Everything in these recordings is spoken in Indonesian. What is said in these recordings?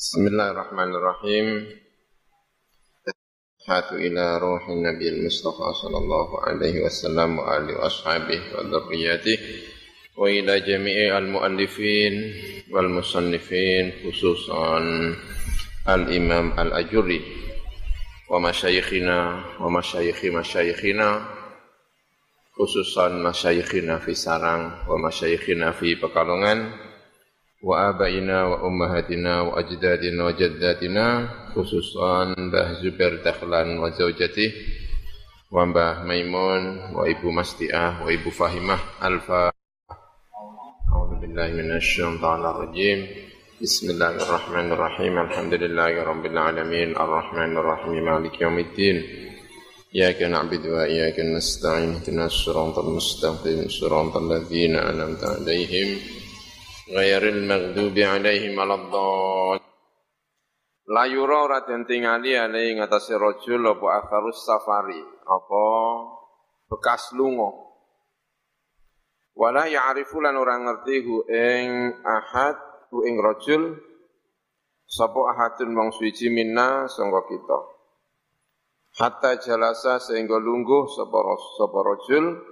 Bismillahirrahmanirrahim. Hatu ila ruhin Nabi Mustafa sallallahu alaihi wasallam wa alihi wa ashabihi wa dzurriyyatihi wa ila jami'i al-muallifin wal musannifin khususan al-Imam al-Ajurri wa masyayikhina wa masyayikhi masyayikhina khususan masyayikhina fi Sarang wa masyayikhina fi Pekalongan wa abaina wa ummahatina wa ajdadina wa jaddatina khususan Mbah Zubair Dakhlan wa zaujati wa Mbah Maimun wa Ibu Mastiah wa Ibu Fahimah Alfa A'udzu billahi minasyaitonir rajim Bismillahirrahmanirrahim Alhamdulillahi rabbil alamin arrahmanir rahim maliki yaumiddin إياك نعبد وإياك نستعين اهدنا الصراط المستقيم صراط الذين أنعمت عليهم غير المغضوب عليهم ولا الضالين La yura ora den tingali ale ing atase rajul apa atharus safari apa bekas lunga Wala ya'rifu lan ora ngerti hu ing ahad hu ing rajul sapa ahadun wong suci minna sangka kita hatta jalasa sehingga lungguh sapa rajul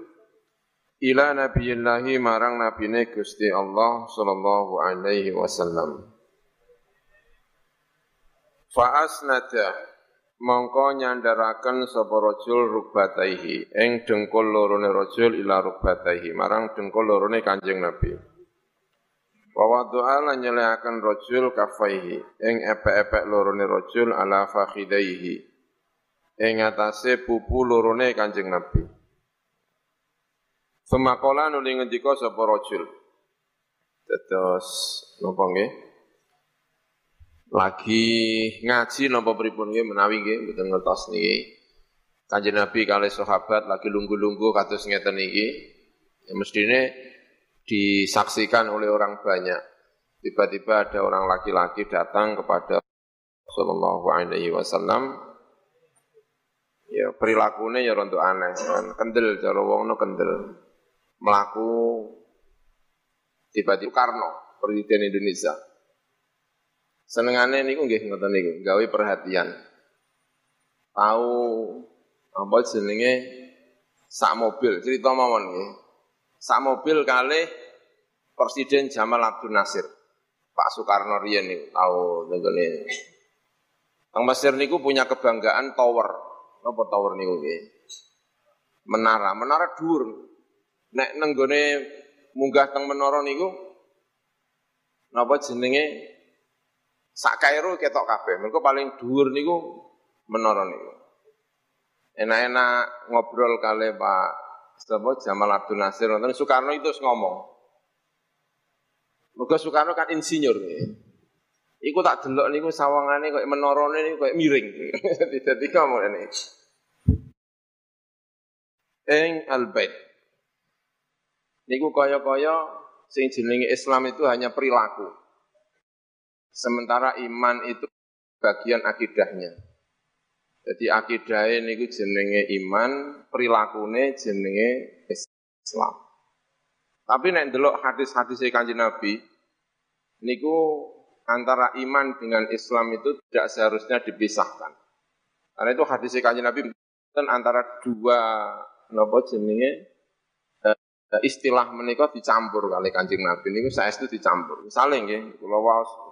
ila nabiyillahi marang nabine Gusti Allah sallallahu alaihi wasallam fa asnada mongko nyandaraken sapa rajul rukbataihi ing dengkul lorone rajul ila rukbataihi marang dengkul lorone Kanjeng Nabi wa wadu'a lan nyelehaken rajul kafaihi ing epek-epek lorone rajul ala fakhidaihi ing atase pupu lorone Kanjeng Nabi. Semakola nuli ngendika sapa rajul. Dados napa nggih? Lagi ngaji napa pripun nggih menawi nggih mboten ngertos niki. Kanjeng Nabi kali sahabat lagi lunggu-lunggu kados ngeten iki. Ya mestine disaksikan oleh orang banyak. Tiba-tiba ada orang laki-laki datang kepada Sallallahu Alaihi Wasallam ya perilakunya ya rontok aneh kan kendel cara wong no kendel melaku tiba-tiba Karno Presiden Indonesia. Senengane niku nggih ngoten niku gawe perhatian. Tahu apa jenenge sak mobil cerita mawon nggih. Sak mobil kali Presiden Jamal Abdul Nasir Pak Soekarno riyen niku tahu nenggone Tang Mesir niku punya kebanggaan tower. Napa tower niku nggih? Menara, menara dhuwur. Nek nenggone munggah teng menara niku napa jenenge sak Kairo ketok kabeh. Mergo paling dhuwur niku menara niku. Enak-enak ngobrol kali Pak Sapa Jamal Abdul Nasir nonton Soekarno itu ngomong. Mergo Soekarno kan insinyur. Iku tak delok niku sawangane kok menorone niku kok miring. Dadi ngomong ini. Eng al-bait. Niku kaya-kaya sing jenenge Islam itu hanya perilaku. Sementara iman itu bagian akidahnya. Jadi akidahnya niku jenenge iman, perilakune jenenge Islam. Tapi nek ndelok hadis-hadis Kanjeng Nabi niku antara iman dengan Islam itu tidak seharusnya dipisahkan. Karena itu hadis kanjeng Nabi antara dua napa jenenge istilah menika dicampur kali kanjeng Nabi niku saya itu dicampur. Misalnya nggih, kula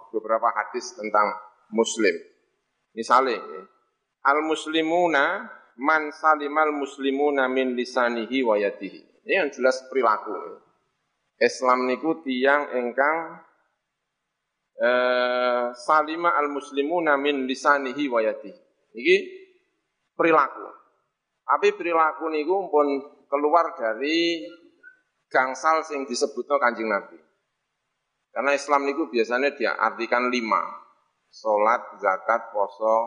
beberapa hadis tentang muslim. Misalnya al muslimuna man salimal muslimuna min lisanihi wa yadihi. Ini yang jelas perilaku. Islam niku tiang engkang eh, salima al muslimuna min lisanihi wa yadihi. Iki perilaku. Tapi perilaku niku pun keluar dari gangsal sing disebutno Kanjeng Nabi. Karena Islam niku biasanya dia artikan lima. Salat, zakat, poso,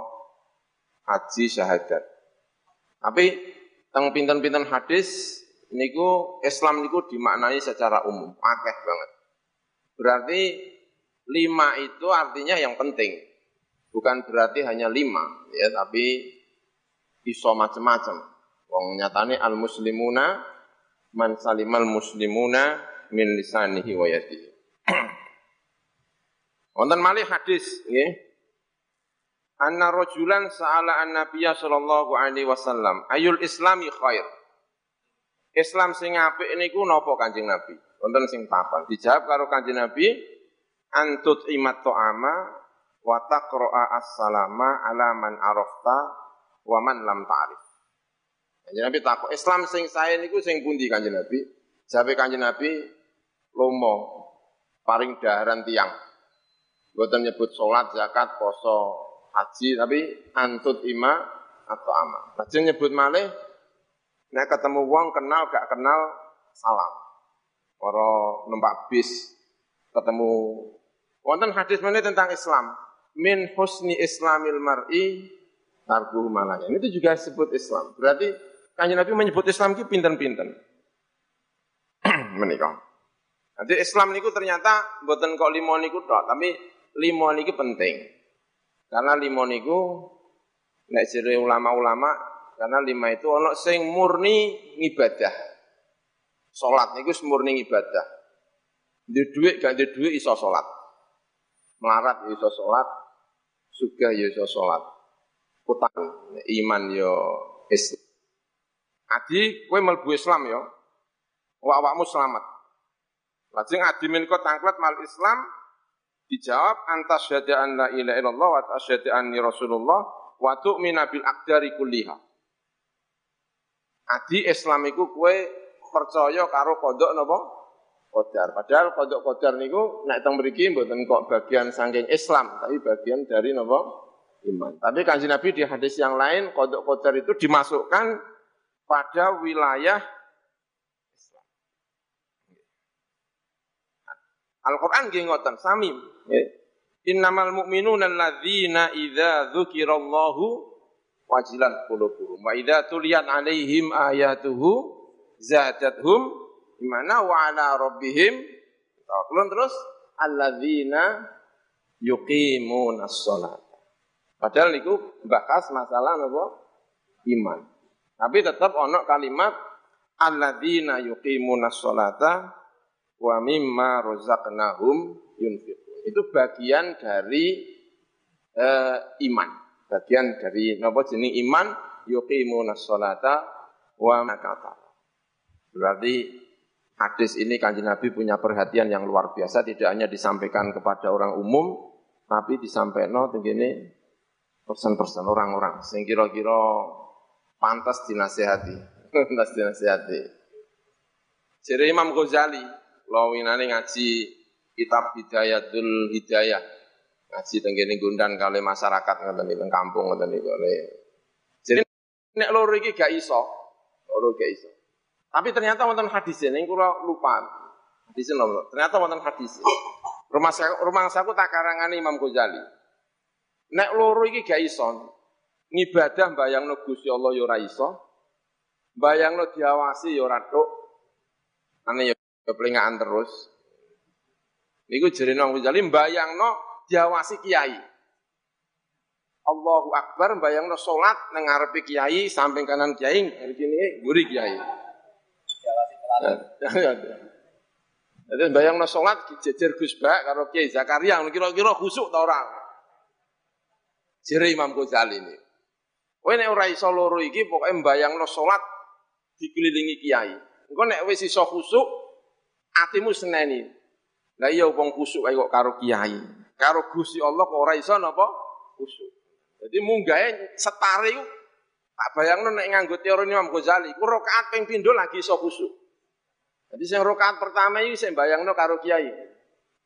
haji, syahadat. Tapi teng pinten-pinten hadis niku Islam niku dimaknai secara umum, akeh banget. Berarti lima itu artinya yang penting. Bukan berarti hanya lima, ya, tapi iso macam-macam. Wong nyatane al muslimuna man salimal muslimuna min lisanihi wa yadihi. Wonten malih hadis nggih. Anna rajulan sa'ala an nabiyya sallallahu alaihi wasallam, ayul islami khair. Islam sing apik niku napa Kanjeng Nabi? Wonten sing papan. Dijawab karo Kanjeng Nabi, antut imat to'ama wa taqra'a as-salama ala man arafta wa man lam ta'rif. Kanjeng Nabi takut, Islam sing saya niku sing pundi Kanjeng Nabi? Jawabe Kanjeng Nabi, lomo paring daharan tiang. Boten nyebut sholat, zakat, poso, haji, tapi antut ima atau ama. Lajeng nyebut malih, nek ketemu wong kenal gak kenal salam. Para numpak bis ketemu wonten hadis mana tentang Islam. Min husni islamil mar'i tarbuh malaya. Ini itu juga disebut Islam. Berarti kanjeng Nabi menyebut Islam itu pinten-pinten. Menikah. Nanti Islam niku ternyata buatan kok limo niku tok, tapi limo niku penting. Karena limo niku nek jere ulama-ulama karena lima itu ono sing murni ibadah. Salat niku murni ibadah. Di duit gak di duit iso salat. Melarat ya iso salat, suga ya iso salat. Utang iman yo ya Islam. Adi kowe mlebu Islam yo. Awakmu selamat. Lajeng adimin kok tangklet mal Islam dijawab antas syahada an la ilaha illallah wa tasyhadu anni rasulullah wa tu'mina bil aqdari kulliha. Adi Islam iku kowe percaya karo kodok napa? Kodar. Padahal kodok kodar niku nek teng mriki mboten kok bagian saking Islam, tapi bagian dari napa? Iman. Tapi kanji Nabi di hadis yang lain kodok kodar itu dimasukkan pada wilayah Al-Qur'an nggih ngoten sami. Innamal mu'minuna alladzina idza dzukirallahu wajilan qulubuhum wa idza tuliyat alaihim ayatuhu zadatuhum imana wa ala rabbihim tawakkalun terus alladzina yuqimuna shalat. Padahal niku bahas masalah napa? Iman. Tapi tetap ono kalimat alladzina yuqimuna sholata wa mimma rozaqnahum yunfiqun. Itu bagian dari uh, iman. Bagian dari napa jenis iman yuqimuna sholata wa makata. Berarti hadis ini kanjeng Nabi punya perhatian yang luar biasa tidak hanya disampaikan kepada orang umum tapi disampaikan begini persen-persen orang-orang sing kira-kira pantas dinasehati. pantas dinasehati. Jadi Imam Ghazali Lo winane ngaji kitab Hidayatul Hidayah. Ngaji tenggene gundan kali masyarakat ngoten iki kampung ngoten iki. Jadi nek loro iki gak iso, loro gak iso. Tapi ternyata wonten hadis ini kula lupa. Hadis nomor. Ternyata wonten hadis. Rumah saya, rumah saya tak karangan Imam Ghazali. Nek loro iki gak iso. Ngibadah bayangno Gusti Allah ya ora iso. Bayangno diawasi ya ora tok. Ane ya kepelingaan terus. Niku jere nang Ghazali bayangno diawasi kiai. Allahu Akbar bayangno salat nang ngarepe kiai, samping kanan kiai, ngene guri kiai. Jadi bayangno salat jejer Gus Bak Kiai Zakaria kira-kira khusuk ta ora? Jere Imam Ghazali ini. Kowe nek ora iso loro iki pokoke bayangno salat dikelilingi kiai. Engko nek wis iso khusuk atimu seneni. Lah iya wong kusuk kok karo kiai. Karo Gusti Allah kok ora iso napa kusuk. Jadi munggahe setare iku tak bayangno nek nganggo teori Imam Ghazali, ku rakaat ping pindho lagi iso kusuk. Jadi sing rakaat pertama iki sing bayangno karo kiai.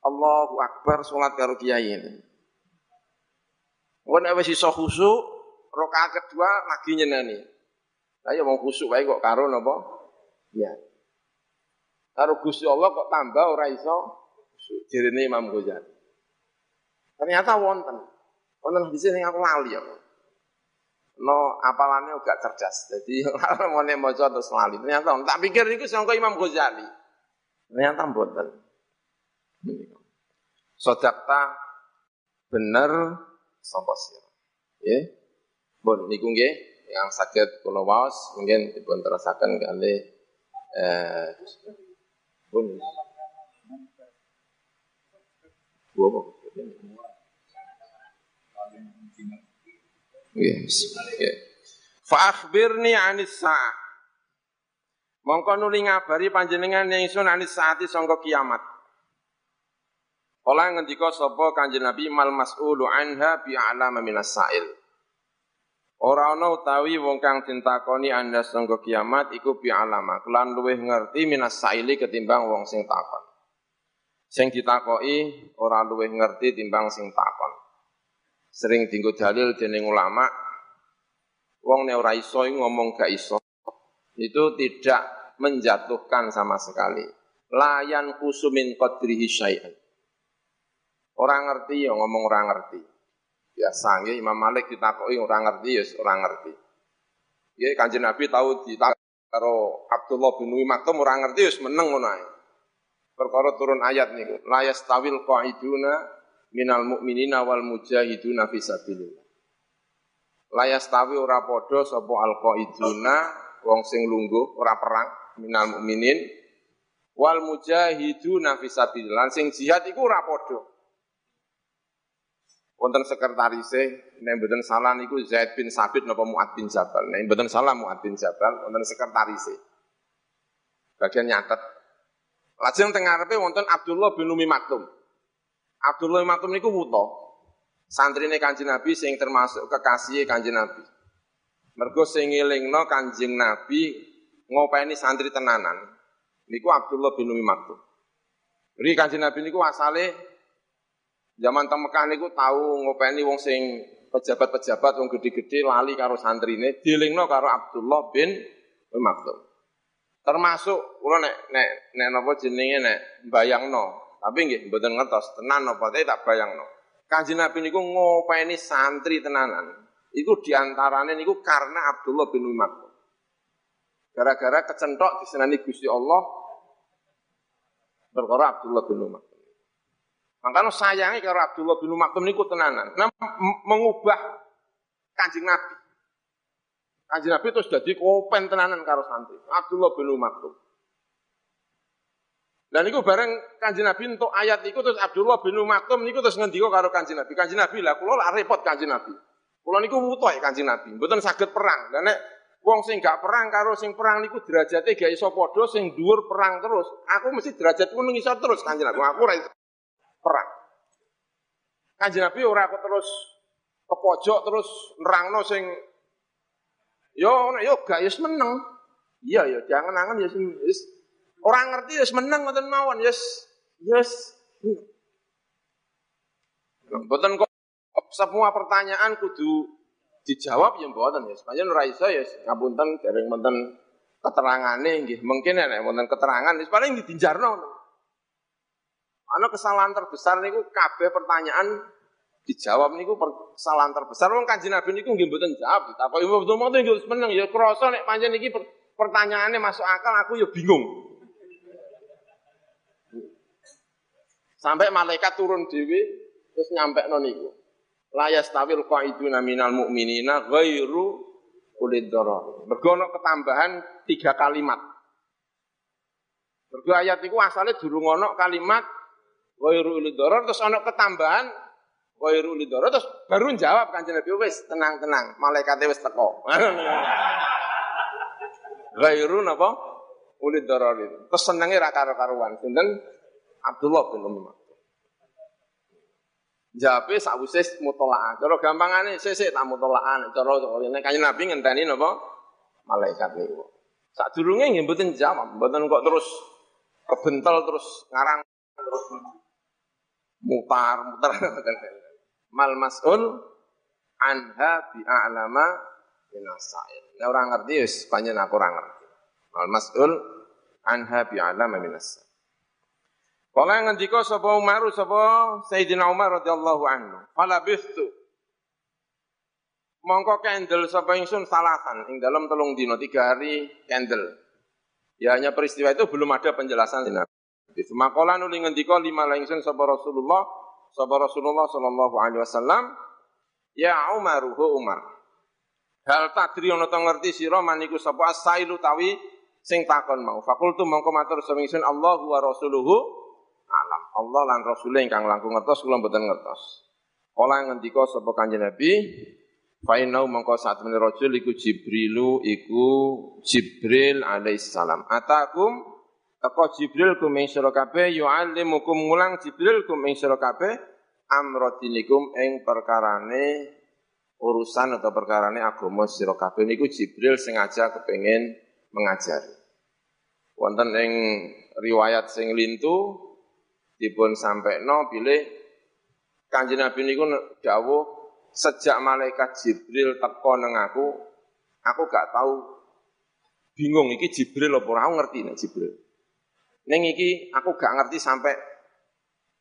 Allahu Akbar salat karo kiai. Wong nek wis iso khusuk, rakaat kedua lagi nyeneni. Lah ya wong khusuk wae kok karo napa? Ya. Karo Gusti Allah kok tambah ora iso jerene Imam Ghazali. Ternyata wonten. Wonten di sini aku lali ya. No apalannya agak cerdas. Jadi mau maca terus lali. Ternyata tak pikir itu sangka Imam Ghazali. Ternyata mboten. Sodakta bener sapa sira. Nggih. Bon niku nggih yang sakit kula waos mungkin dipun terasaken kali eh pun. Dua apa? Yes. Yeah. Fa akhbirni anis sa'ah. Mongko nuli ngabari panjenengan yang isun anis saati sangka kiamat. Kala ngendika sapa Kanjeng Nabi mal mas'ulu anha bi a'lama minas sa'il. Ora ana utawi wong kang ditakoni anda sangka kiamat iku bi alama, kelan luwih ngerti minas sa'ili ketimbang wong sing takon. Sing ditakoki ora luwih ngerti timbang sing takon. Sering dinggo dalil dening ulama, wong nek ora iso ngomong gak iso itu tidak menjatuhkan sama sekali. Layan kusumin qadrihi syai'an. Orang ngerti ya ngomong orang ngerti. Ya Imam Malik ditakoki orang ngerti ya orang ngerti. Ya Kanjeng Nabi tahu ditakok karo Abdullah bin Umi Maktum orang ngerti ya meneng ngono. Perkara turun ayat niku, la yastawil qaiduna minal mu'minina wal mujahiduna fi sabilillah. La yastawi ora padha sapa al qaiduna wong sing lungguh ora perang minal mukminin wal mujahiduna fi sabilillah sing jihad iku ora padha wonten sekretarise nek mboten salah niku Zaid bin Sabit napa Muad bin Jabal. Nek mboten salah Muad bin Jabal wonten sekretarise. Bagian nyatet. Lajeng teng ngarepe wonten Abdullah bin Umi Maktum. Abdullah bin Maktum niku wuto santrine Kanjeng Nabi sing termasuk kekasih Kanjeng Nabi. Mergo sing ngelingno Kanjeng Nabi ngopeni santri tenanan niku Abdullah bin Umi Maktum. Jadi Kanjeng Nabi niku asale zaman teng Mekah niku tahu ngopeni wong sing pejabat-pejabat wong gede-gede lali karo santrine dilingno karo Abdullah bin Maktum. Termasuk kula nek nek nek napa jenenge nek bayangno, tapi nggih mboten ngertos tenan napa tak bayangno. Kanjeng Nabi niku ngopeni santri tenanan. Iku di antaranya niku karena Abdullah bin Umar. Gara-gara kecentok disenani Gusti Allah perkara Abdullah bin Umar. Makanya sayangnya karo Abdullah bin Umar niku tenanan. Nah, mengubah kanjeng Nabi. Kanjeng Nabi terus jadi kopen tenanan karo santri. Abdullah bin Umar. Dan niku bareng kanjeng Nabi untuk ayat itu terus Abdullah bin Maktum niku terus ngendika karo kanjeng Nabi. Kanjeng Nabi lah kula lah repot kanjeng Nabi. Kula niku ya Kanjeng Nabi, mboten saged perang. Nek wong sing gak perang karo sing perang niku derajate gak iso padha sing dhuwur perang terus. Aku mesti derajatku ning isor terus Kanjeng Nabi. Aku ora perang. Kanjeng Nabi ora aku terus ke pojok terus nerangno sing yo yo gak yo meneng. Iya ya, jangan angen ya wis ora ngerti ya meneng ngoten mawon yes yes. Mboten kok semua pertanyaan kudu dijawab ya mboten ya. Sepanjang ora iso ya ngapunten dereng wonten keterangane nggih. Mungkin nek wonten keterangan wis paling didinjarno. Ana kesalahan terbesar niku kabeh pertanyaan dijawab niku kesalahan terbesar wong Kanjeng Nabi niku nggih mboten jawab. Tapi betul betul nggih seneng ya krasa nek pancen iki pertanyaannya masuk akal aku ya bingung. Sampai malaikat turun dewi terus nyampe niku la yastawil qaiduna minal mu'minina ghairu ulid darar. Mergo ketambahan tiga kalimat. Mergo ayat itu asalnya durung ana kalimat ghairu ulid darar terus ana ketambahan ghairu ulid darar terus baru jawab Kanjeng Nabi wis tenang-tenang, malaikate wis teko. ghairu napa? Ulid darar itu. Terus senenge ra karo-karuan. Sinten? Abdullah bin Umar. Jape sakwise mutolaah. Cara gampangane sesek tak mutolaah. Cara nek kanjeng Nabi ngenteni napa? Malaikat niku. Sadurunge nggih mboten jawab, mboten kok terus kebentel terus ngarang terus mutar mutar mal mas'ul anha bi a'lama minasail. Nek ora ngerti wis panjen aku ora ngerti. Mal mas'ul anha bi a'lama minasail. Kala ngendika sapa Umar sapa Sayyidina Umar radhiyallahu anhu. Fala bistu. Mongko kendel sapa ingsun salasan ing dalam telung dino tiga hari kendel. Ya hanya peristiwa itu belum ada penjelasan Nabi. Makola nuli ngendika lima ingsun sapa Rasulullah sapa Rasulullah sallallahu alaihi wasallam ya Umar hu Umar. Hal tadri ono to ngerti sira maniku sapa asailu tawi sing takon mau. Fakultu mongko matur sapa ingsun Allahu wa rasuluhu alam. Allah lan Rasul ingkang langkung ngertos kula mboten ngertos. Kala ngendika sapa Kanjeng Nabi, fa innahu mangko saat menir rajul iku Jibrilu iku Jibril alaihissalam. Atakum teko Jibril kum ing sira kabeh yu'allimukum mulang Jibril kum ing sira kabeh amradinikum ing perkarane urusan atau perkarane agama sira kabeh niku Jibril sengaja kepengin mengajari. Wonten ing riwayat sing lintu dipun sampekno bilih Kanjeng Nabi niku dawuh sejak malaikat Jibril teko aku, aku gak tahu bingung iki Jibril apa ora ngerti nek Jibril. Ning iki aku gak ngerti sampai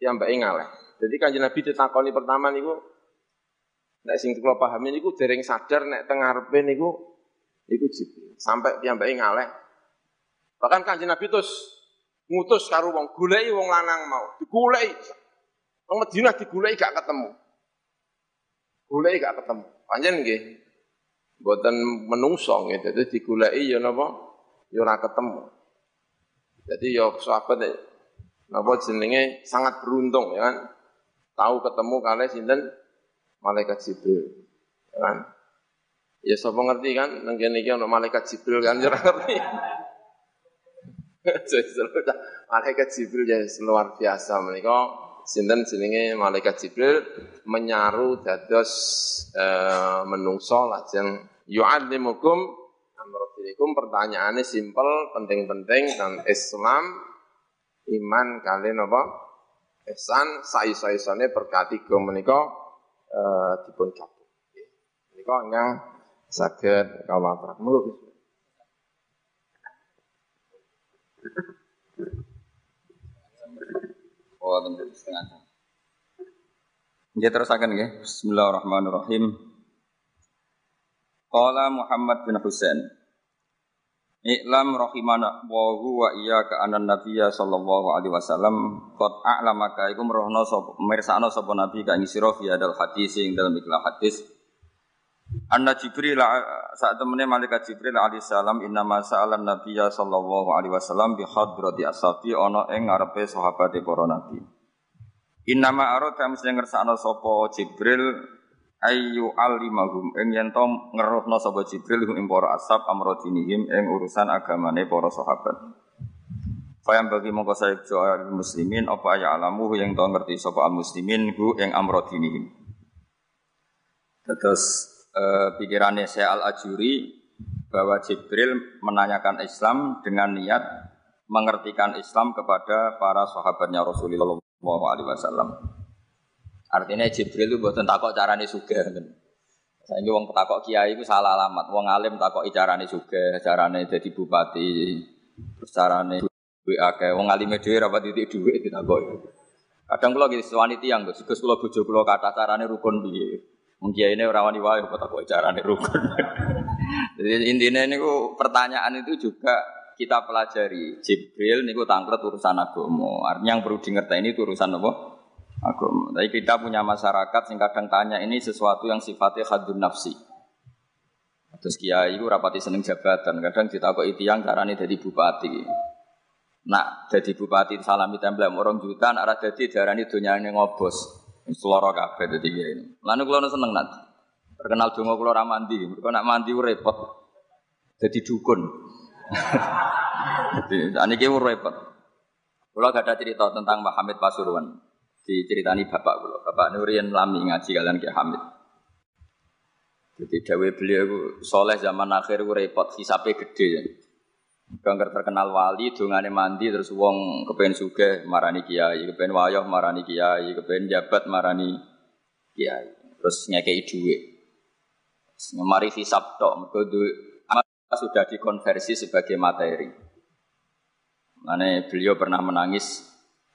yang mbak ngaleh. Jadi kanjeng Nabi ditakoni pertama niku nek sing kula pahami niku dereng sadar nek teng ngarepe niku niku Jibril. Sampai mbak ngaleh. Bahkan kanjeng Nabi terus ngutus karo wong goleki wong lanang mau, digoleki Wong Madinah digulai gak ketemu. Gulai gak ketemu. Panjen nggih. Mboten menungso nggih. Dadi digulai ya napa? Ya ora ketemu. Jadi ya sahabat napa jenenge sangat beruntung ya kan. Tahu ketemu kali sinten malaikat Jibril. Ya kan. Ya sapa ngerti kan nang kene iki malaikat Jibril kan ya ngerti. malaikat Jibril ya luar biasa menika sinten jenenge malaikat Jibril menyaru dados e, menungso lajeng yu'allimukum amradinikum pertanyaannya simpel penting-penting dan Islam iman kalian apa ihsan sai-saisane berkati menika e, dipun cabut menika ingkang saged kawula aturaken Oh, tentu setengah jam. Dia terusakan ya. Bismillahirrahmanirrahim. Qala Muhammad bin Husain. Iklam rahimana wa huwa iyyaka anan nabiyya sallallahu alaihi wasallam qad a'lamaka iku merohno sapa mirsakno sapa nabi ka ing sira fi hadal hadis dalam ikhlas hadis Anna Jibril saat temennya malaikat Jibril alaihissalam inna masa'alan nabiyya sallallahu alaihi wasallam bi hadrati ashabi ana ing ngarepe sahabate para nabi. Inna ma arada mesti ngersakno sapa Jibril ayu alimahum ing yen to ngeruhno sapa Jibril ing para ashab amrodinihim ing urusan agamane para sahabat. Fayam bagi mongko saya muslimin apa ya alamu yang to ngerti sapa muslimin hu ing amrodinihim. Terus eh, pikirannya saya Al-Ajuri bahwa Jibril menanyakan Islam dengan niat mengertikan Islam kepada para sahabatnya Rasulullah SAW. Artinya Jibril itu buatan takok carane suga. Saya ini wong takok kiai itu salah alamat. Wong alim takok carane suga, carane jadi bupati, carane duit akeh. Wong alim dhewe ra titik dhuwit ditakok. Kadang kula gitu wanita yang Gus, Gus kula bojo kula kata carane rukun piye. Mungkin ini orang wae kok tak carane rukun. Jadi intinya ini pertanyaan itu juga kita pelajari. Jibril niku tangkret urusan agama. Artinya yang perlu dimengerti ini urusan apa? Agama. Tapi kita punya masyarakat yang kadang tanya ini sesuatu yang sifatnya hadun nafsi. Terus kiai itu rapati seneng jabatan. Kadang kita kok itu yang carane jadi bupati. Nak jadi bupati salami template orang juta, arah jadi darani dunia ini ngobos. Seloro kabeh dadi ini. Lalu kula seneng nanti. Terkenal donga kula ora mandi. Mergo nak mandi repot. Jadi dukun. Jadi aniki repot. Kula gak ada cerita tentang Hamid Pasuruan. Diceritani bapak kula. Bapak Nurian lami ngaji kalian ke Hamid. Jadi dawe beliau soleh zaman akhir repot, hisape gede. Bangker terkenal wali, dungane mandi terus wong kepen suge marani kiai, kepen wayoh marani kiai, kepen jabat marani kiai. Terus ngekei dhuwit. Ngemari hisab tok, mergo sudah dikonversi sebagai materi. Mane beliau pernah menangis,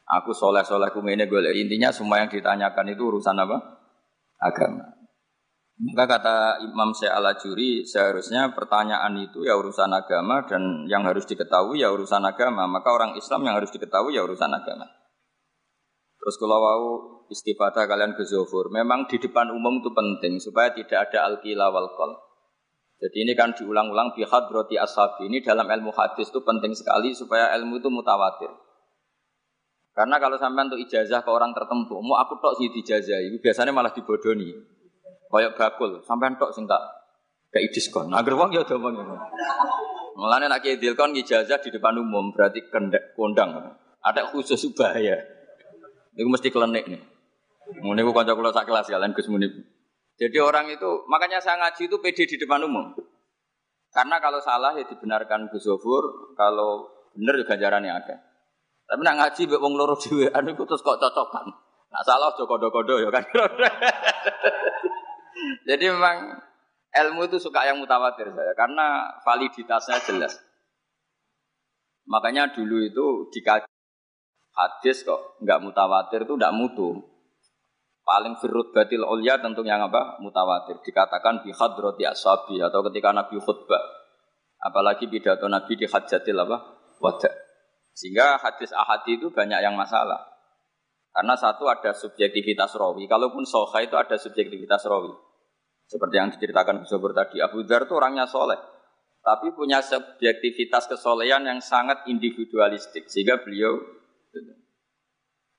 aku soleh-soleh kumene gue intinya semua yang ditanyakan itu urusan apa? Agama. Maka kata Imam Syekh Al-Ajuri seharusnya pertanyaan itu ya urusan agama dan yang harus diketahui ya urusan agama. Maka orang Islam yang harus diketahui ya urusan agama. Terus kalau mau istifadah kalian ke Zofur, memang di depan umum itu penting supaya tidak ada al-qila wal qol. Jadi ini kan diulang-ulang bihad roti ashabi. Ini dalam ilmu hadis itu penting sekali supaya ilmu itu mutawatir. Karena kalau sampai untuk ijazah ke orang tertentu, mau aku tok sih ijazah, itu biasanya malah dibodoni. Kayak bakul, sampai tok sih enggak kayak diskon. Agar uang ya udah ngene. Mulane nak kiai dilkon ijazah di depan umum berarti kendek kondang. Ada khusus bahaya. Ini mesti klenik nih. Muni ku kanca kula sak kelas kalian Gus Munib. Jadi orang itu, makanya saya ngaji itu pede di depan umum. Karena kalau salah ya dibenarkan Gus Zofur, kalau benar juga ya ganjarannya ada. Tapi nak ngaji mbek wong loro dhewe, anu terus kok cocokan. Nak salah aja kodo-kodo ya kan. Jadi memang ilmu itu suka yang mutawatir saya karena validitasnya jelas. Makanya dulu itu dikaji hadis kok nggak mutawatir itu nggak mutu. Paling firut batil ulya tentu yang apa? Mutawatir. Dikatakan bi hadrati ashabi atau ketika Nabi khutbah. Apalagi pidato Nabi di hajatil apa? Wada. Sehingga hadis ahad itu banyak yang masalah. Karena satu ada subjektivitas rawi. Kalaupun soha itu ada subjektivitas rawi. Seperti yang diceritakan Zubair tadi. Abu Dhar itu orangnya soleh. Tapi punya subjektivitas kesolehan yang sangat individualistik. Sehingga beliau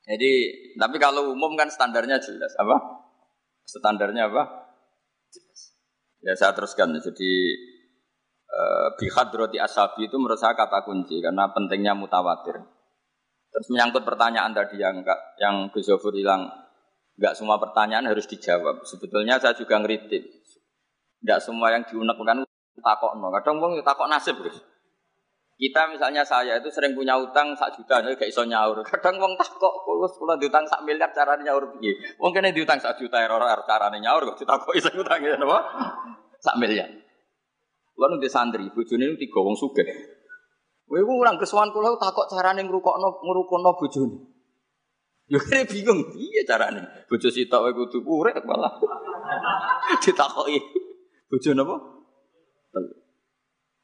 jadi, tapi kalau umum kan standarnya jelas. Apa? Standarnya apa? Jelas. Ya saya teruskan. Jadi, eh, bihad roti asabi itu menurut saya kata kunci karena pentingnya mutawatir. Terus menyangkut pertanyaan tadi yang yang Gus Zofur bilang nggak semua pertanyaan harus dijawab. Sebetulnya saya juga ngeritik. Nggak semua yang diunek-unek takok no. Kadang wong takok nasib. Kita misalnya saya itu sering punya utang sak juta, nih gak iso nyaur. Kadang wong takok, kalau sekolah diutang sak miliar caranya nyaur piye? Wong kene diutang sak juta error caranya nyaur kok ditakok iso utang ya napa? Sak miliar. Kulo di santri, bojone niku tiga wong sugih. Kowe ku urang kesuwan kula takok carane ngrukokno ngrukono bojone. Yo kene bingung, piye carane? Bojo sitok kowe kudu urip malah. Ditakoki. Bojo napa?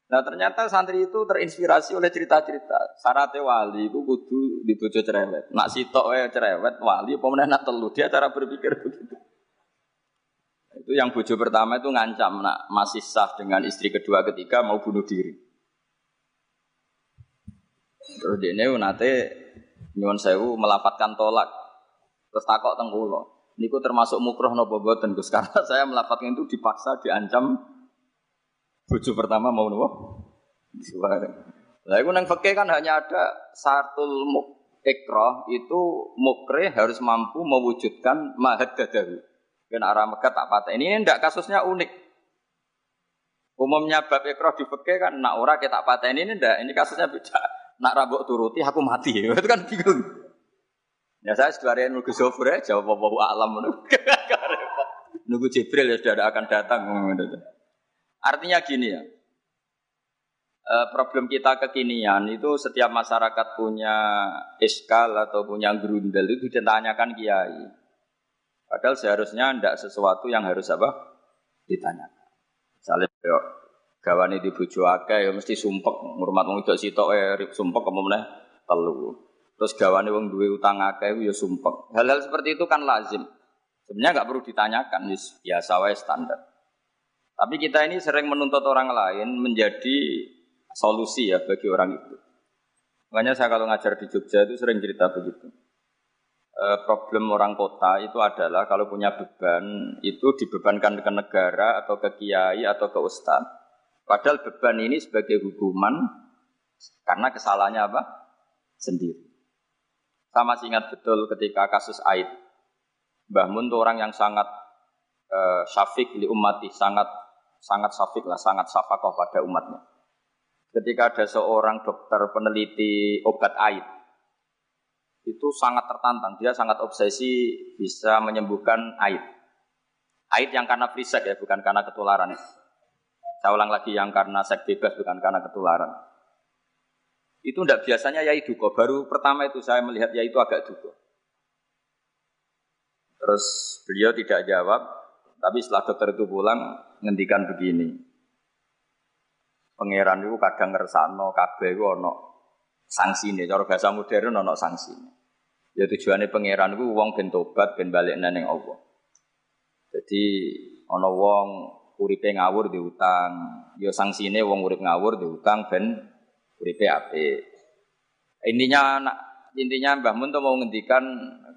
Nah ternyata santri itu terinspirasi oleh cerita-cerita. Sarate wali itu kudu dibojo cerewet. Nak sitok wae cerewet wali apa nak telu dia cara berpikir begitu. Itu yang bojo pertama itu ngancam nak masih sah dengan istri kedua ketiga mau bunuh diri. Terus dia ini nate nyuwun sewu melafatkan tolak. Terus takok tengkulo. Niku termasuk mukroh nopo boten Gus karena saya melafatkan itu dipaksa diancam Bojo pertama mau nopo? Lah iku nang fikih kan hanya ada satu muk ikra itu mukre harus mampu mewujudkan mahad dadawi. Kan arah Mekah tak patah. Ini ndak kasusnya unik. Umumnya bab ikra di fikih kan nak ora kita patah ini ndak. Ini kasusnya beda. Nak rabok turuti aku mati. Itu kan bingung. Ya saya sekalian nunggu Zofur ya, jawab apa alam Nunggu Jibril ya sudah akan datang. Artinya gini ya, eh, problem kita kekinian itu setiap masyarakat punya iskal atau punya grundel itu ditanyakan kiai. Padahal seharusnya tidak sesuatu yang harus apa ditanyakan. Misalnya yo, gawane di bojo akeh ya mesti sumpek ngurmat wong wedok sitok eh sumpek kemudian telu. Terus gawane wong duwe utang akeh ya sumpek. Hal-hal seperti itu kan lazim. Sebenarnya nggak perlu ditanyakan, biasa wae standar. Tapi kita ini sering menuntut orang lain menjadi solusi ya bagi orang itu. Makanya saya kalau ngajar di Jogja itu sering cerita begitu. E, problem orang kota itu adalah kalau punya beban itu dibebankan ke negara atau ke kiai atau ke ustaz. Padahal beban ini sebagai hukuman karena kesalahannya apa? Sendiri. Sama masih ingat betul ketika kasus Aid. Mbah Mun itu orang yang sangat uh, syafiq di umati, sangat sangat safik lah, sangat safakoh pada umatnya. Ketika ada seorang dokter peneliti obat air, itu sangat tertantang, dia sangat obsesi bisa menyembuhkan air. Air yang karena free ya, bukan karena ketularan. Saya ulang lagi yang karena seks bebas, bukan karena ketularan. Itu tidak biasanya yai duko. Baru pertama itu saya melihat yai itu agak duko. Terus beliau tidak jawab, tapi setelah dokter itu pulang, ngendikan begini. Pangeran itu kadang ngersano kabeh itu ono sanksi nih. Cara bahasa modern ono sanksi. Ya tujuannya pangeran itu uang ben tobat ben balik neneng Allah. Jadi ono wong uripe ngawur di utang. Ya sanksine wong urip ngawur di utang ben uripe ape. Intinya nak intinya Mbah Mun tuh mau ngendikan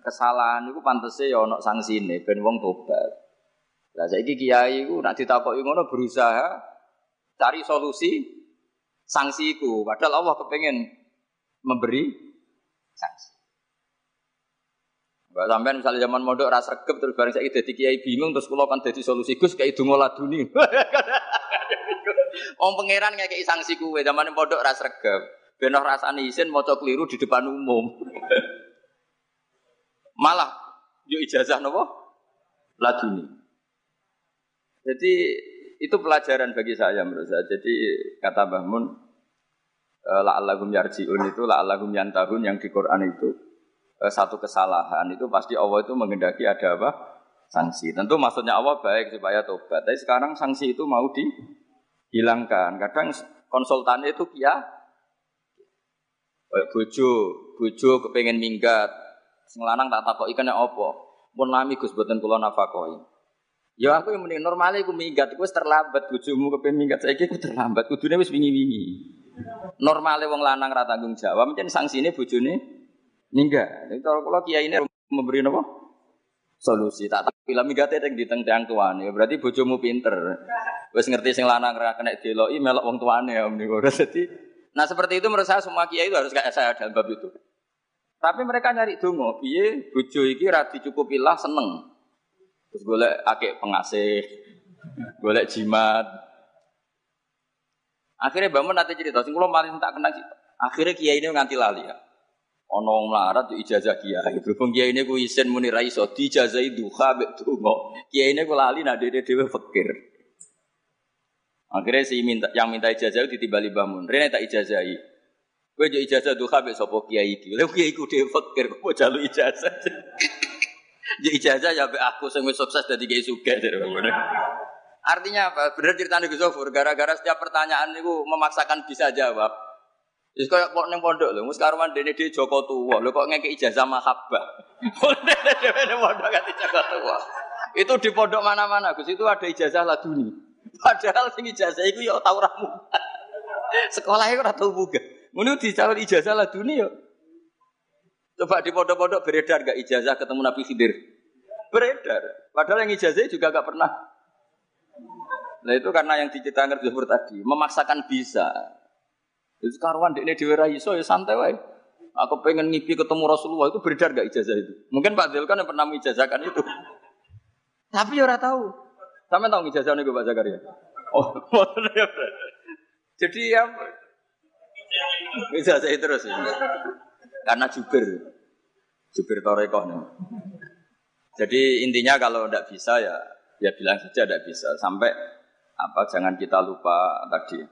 kesalahan itu pantasnya ya ono sanksine ben wong tobat. Lah saiki kiai iku nak ditakoki ngono berusaha cari solusi sanksi iku padahal Allah kepengen memberi sanksi. Mbak sampean misalnya zaman mondok ras regep terus bareng saya jadi kiai bingung terus kula kan jadi solusi Gus kayak itu ngoladuni. Om pangeran kayak sanksi kuwe zaman mondok ras regep. Benoh rasane isin maca keliru di depan umum. Malah yo ijazah nopo? Laduni. Jadi itu pelajaran bagi saya menurut saya. Jadi kata Mbah la'allahum yarji'un itu la'allahum yantahun yang di Quran itu eh, satu kesalahan itu pasti Allah itu mengendaki ada apa? sanksi. Tentu maksudnya Allah baik supaya tobat. Tapi sekarang sanksi itu mau dihilangkan. Kadang konsultannya itu kia bojo, bojo kepengen minggat. Sing lanang tak takoki kena apa? Mun lami Gus boten kula nafakoi. Ya aku yang mending normal aku minggat, aku terlambat bojomu kepengen minggat saiki aku terlambat. Kudune wis wingi-wingi. Normale wong lanang ra tanggung jawab, mungkin sanksine bojone minggat. Jadi kalau kula kiai ini memberi apa? Solusi. Tak tak film minggatnya yang diteng-teng tuane. Berarti bojomu pinter. Wis ngerti sing lanang ra kena deloki melok wong tuane ya mending ora dadi Nah seperti itu menurut saya semua kiai itu harus kayak saya dalam bab itu. Tapi mereka nyari dungo, piye bojo iki ra dicukupilah seneng. Terus golek akeh pengasih, golek jimat. Akhirnya bangun nanti cerita, sing kula paling tak kenal Akhirnya kiai ini nganti lali ya. Ono melarat tuh ijazah kiai. Berhubung kiai ini ku isen muni ra iso dijazahi duha mek donga. Kiai ini ku lali nah dhewe dhewe fakir. Akhirnya si minta, yang minta ijazah itu ditimbali bangun. Rene tak ijazahi. Gue jadi ijazah tuh kabeh sopo kiai iki. Lalu kiai ku dia fakir, gue mau jalur ijazah. Jadi ijazah ya aku sing sukses dari kiai suka Artinya apa? Benar cerita Gus gara-gara setiap pertanyaan itu memaksakan bisa jawab. Jadi kayak kok neng pondok loh, sekarang dene dia Joko tua, lo kok ngeke ijazah mahabbah. Dene pondok ganti Joko tua. Itu di pondok mana-mana, Gus itu ada ijazah laduni. Padahal sing ijazah iku ya tau ra Sekolah iku ora tau munggah. Ngono dicalon ijazah lah dunia. Coba di pondok-pondok beredar gak ijazah ketemu Nabi Khidir? Beredar. Padahal yang ijazah juga gak pernah. Nah itu karena yang diceritakan Zuhur tadi, memaksakan bisa. Itu karuan ini di iso ya santai wae. Aku pengen ngipi ketemu Rasulullah itu beredar gak ijazah itu? Mungkin Pak Zil kan yang pernah mengijazahkan itu. Tapi ya ora tahu. Sama tahu ijazah nih Pak Zakaria? Oh, jadi ya ijazah terus ya. Karena jubir, jubir torekoh nih. Jadi intinya kalau tidak bisa ya, ya bilang saja tidak bisa. Sampai apa? Jangan kita lupa tadi,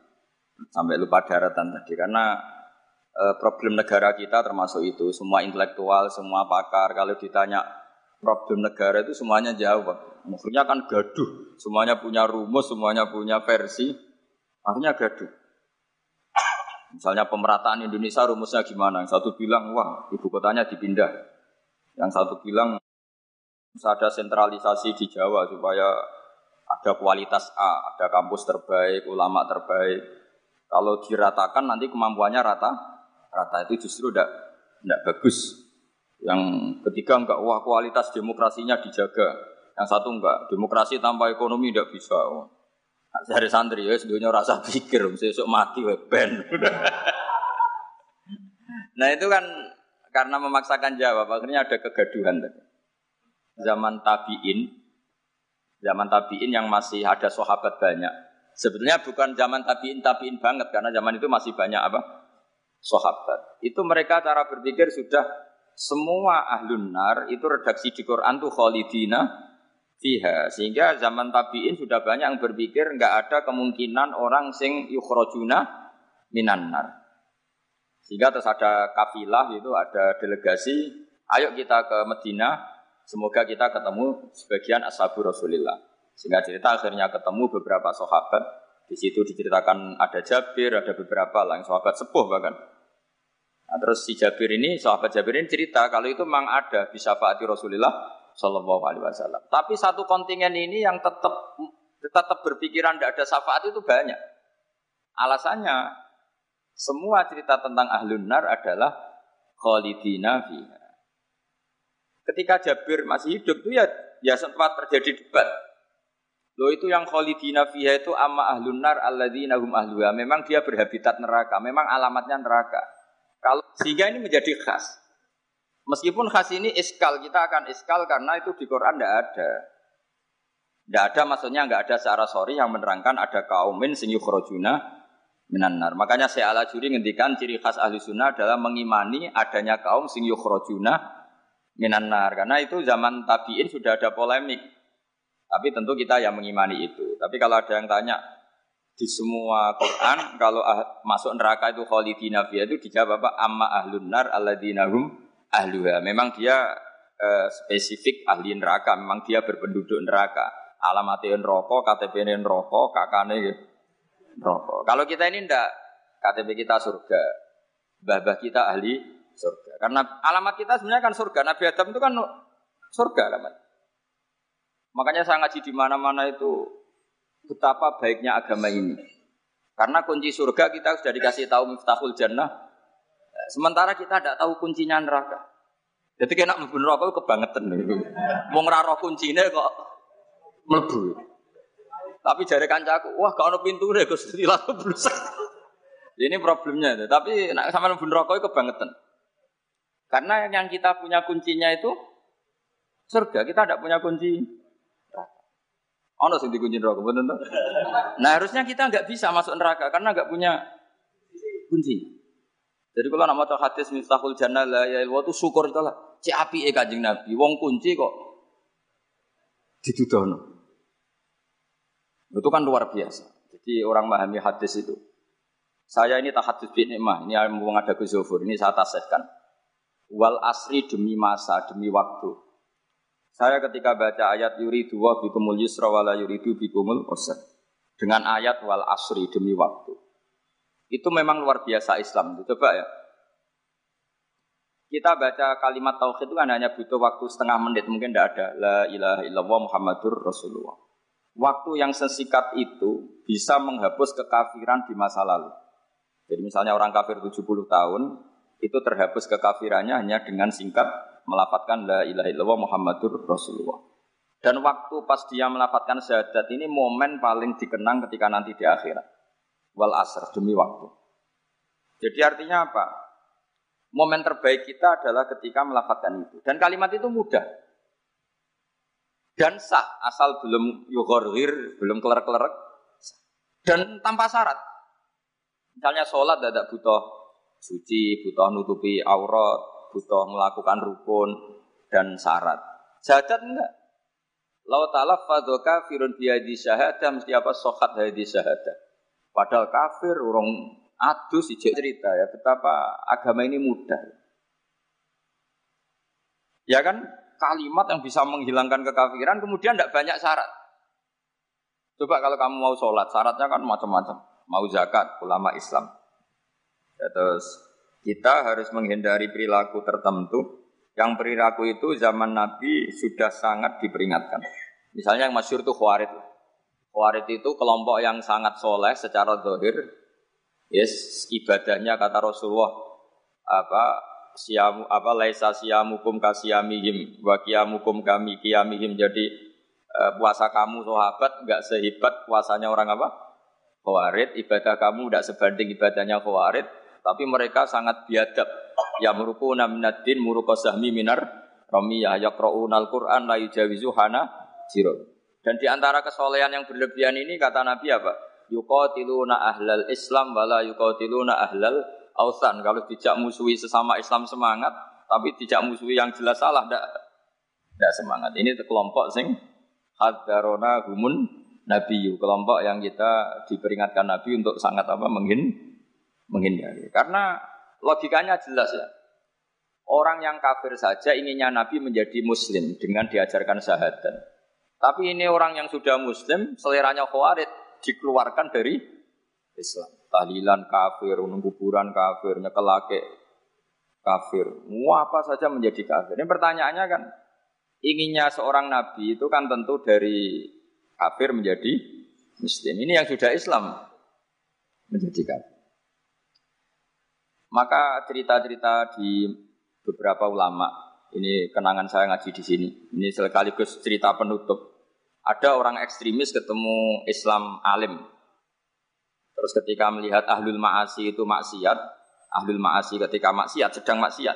sampai lupa daratan tadi. Karena eh, problem negara kita termasuk itu. Semua intelektual, semua pakar kalau ditanya problem negara itu semuanya jawab. Maksudnya kan gaduh, semuanya punya rumus, semuanya punya versi, akhirnya gaduh. Misalnya pemerataan Indonesia rumusnya gimana? Yang satu bilang, wah ibu kotanya dipindah. Yang satu bilang, ada sentralisasi di Jawa supaya ada kualitas A, ada kampus terbaik, ulama terbaik. Kalau diratakan nanti kemampuannya rata, rata itu justru tidak tidak bagus. Yang ketiga enggak, wah kualitas demokrasinya dijaga. Yang satu enggak, demokrasi tanpa ekonomi tidak bisa. Dari santri ya, sedunia rasa pikir, besok mati ben. nah itu kan karena memaksakan jawab, akhirnya ada kegaduhan. Zaman tabiin, zaman tabiin yang masih ada sahabat banyak. Sebetulnya bukan zaman tabiin tabiin banget karena zaman itu masih banyak apa? Sahabat. Itu mereka cara berpikir sudah semua ahlun nar itu redaksi di Quran tuh khalidina fiha. Sehingga zaman tabiin sudah banyak yang berpikir nggak ada kemungkinan orang sing yukhrojuna minan nar. Sehingga terus ada kafilah itu ada delegasi, ayo kita ke Medina, semoga kita ketemu sebagian ashabu Rasulillah. Sehingga cerita akhirnya ketemu beberapa sahabat. Di situ diceritakan ada Jabir, ada beberapa yang sahabat sepuh bahkan. Nah, terus si Jabir ini, sahabat Jabir ini cerita kalau itu memang ada bisa faati Rasulullah Shallallahu Alaihi Wasallam. Tapi satu kontingen ini yang tetap tetap berpikiran tidak ada syafaat itu banyak. Alasannya semua cerita tentang ahlun nar adalah khalidina fiha. Ketika Jabir masih hidup itu ya ya sempat terjadi debat. Lo itu yang khalidina fiha itu amma ahlun nar alladzina hum ahluha. Memang dia berhabitat neraka, memang alamatnya neraka. Kalau sehingga ini menjadi khas. Meskipun khas ini iskal, kita akan iskal karena itu di Quran tidak ada. Tidak ada maksudnya nggak ada secara sorry yang menerangkan ada kaumin sing yukhrajuna minanar. Makanya saya ala juri ngendikan ciri khas ahli sunnah adalah mengimani adanya kaum sing yukhrajuna minanar karena itu zaman tabiin sudah ada polemik. Tapi tentu kita yang mengimani itu. Tapi kalau ada yang tanya di semua Quran kalau ah, masuk neraka itu khalidina fiha itu dijawab apa? Amma ahlun nar alladzina hum ahluha. Memang dia eh, spesifik ahli neraka. Memang dia berpenduduk neraka. Alamatnya neraka KTP neraka kakane neraka. Kalau kita ini ndak KTP kita surga. Babah kita ahli surga. Karena alamat kita sebenarnya kan surga. Nabi Adam itu kan surga alamat. Makanya saya ngaji di mana-mana itu betapa baiknya agama ini. Karena kunci surga kita sudah dikasih tahu miftahul jannah. Sementara kita tidak tahu kuncinya neraka. Jadi kena mlebu neraka kebangetan itu. Ngeraro kuncinya kok mlebu. Tapi jari kancaku, wah ada pintu deh, gue lalu berusak. Ini problemnya, tapi sama mlebu neraka kebangetan. Karena yang kita punya kuncinya itu surga, kita tidak punya kunci Oh, sing dikunci neraka, betul tuh. Nah, harusnya kita nggak bisa masuk neraka karena nggak punya kunci. Jadi kalau nak maca hadis miftahul jannah la ya itu syukur itu lah. Cek api e kanjeng Nabi, wong kunci kok ditudono. Itu kan luar biasa. Jadi orang memahami hadis itu. Saya ini tak hadis bin nikmah, ini mau ada Zofur, ini saya tasihkan wal asri demi masa, demi waktu. Saya ketika baca ayat yuridu wa bikumul yusra wala yuridu bikumul usra. Dengan ayat wal asri demi waktu. Itu memang luar biasa Islam. Coba ya. Kita baca kalimat tauhid itu kan hanya butuh waktu setengah menit, mungkin tidak ada. La ilaha illallah Muhammadur Rasulullah. Waktu yang sesikat itu bisa menghapus kekafiran di masa lalu. Jadi misalnya orang kafir 70 tahun, itu terhapus kekafirannya hanya dengan singkat melafatkan la ilaha illallah Muhammadur Rasulullah. Dan waktu pas dia melafatkan syahadat ini momen paling dikenang ketika nanti di akhirat. Wal asr demi waktu. Jadi artinya apa? Momen terbaik kita adalah ketika melafatkan itu. Dan kalimat itu mudah. Dan sah asal belum yughorhir, belum keler-kelerek. Dan tanpa syarat. Misalnya sholat tidak butuh suci, butuh nutupi aurat, butuh melakukan rukun dan syarat. Syahadat enggak. Lau ta'ala fadoka firun biyadi syahadah mesti apa sokat hadi syahadah. Padahal kafir urung adus ijek cerita ya betapa agama ini mudah. Ya kan kalimat yang bisa menghilangkan kekafiran kemudian tidak banyak syarat. Coba kalau kamu mau sholat, syaratnya kan macam-macam. Mau zakat, ulama Islam. Ya, terus kita harus menghindari perilaku tertentu yang perilaku itu zaman Nabi sudah sangat diperingatkan. Misalnya yang masyur itu khawarid. Khawarid itu kelompok yang sangat soleh secara dohir. Yes, ibadahnya kata Rasulullah apa siamu apa laisa siamukum kasiyamihim wa kiamukum kami kiamihim jadi uh, puasa kamu sahabat enggak sehebat puasanya orang apa? Khawarid, ibadah kamu tidak sebanding ibadahnya khawarid, tapi mereka sangat biadab. Ya muruku naminatin muruka sahmi minar romiyah yaqra'unal Qur'an la yujawizu hana jiro. Dan di antara kesolehan yang berlebihan ini kata Nabi apa? Yuqatiluna ahlal Islam wala yuqatiluna ahlal ausan. Kalau tidak musuhi sesama Islam semangat, tapi tidak musuhi yang jelas salah, tidak tidak semangat. Ini kelompok sing hadarona humun nabiyu, kelompok yang kita diperingatkan Nabi untuk sangat apa menghin menghindari. Karena logikanya jelas ya. Orang yang kafir saja inginnya Nabi menjadi muslim dengan diajarkan syahadat. Tapi ini orang yang sudah muslim, seleranya khawarid, dikeluarkan dari Islam. Tahlilan kafir, kuburan kafir, nyekelake kafir. Mau apa saja menjadi kafir. Ini pertanyaannya kan, inginnya seorang Nabi itu kan tentu dari kafir menjadi muslim. Ini yang sudah Islam menjadi kafir. Maka cerita-cerita di beberapa ulama. Ini kenangan saya ngaji di sini. Ini sekaligus cerita penutup. Ada orang ekstremis ketemu Islam alim. Terus ketika melihat ahlul ma'asi itu maksiat, ahlul ma'asi ketika maksiat sedang maksiat.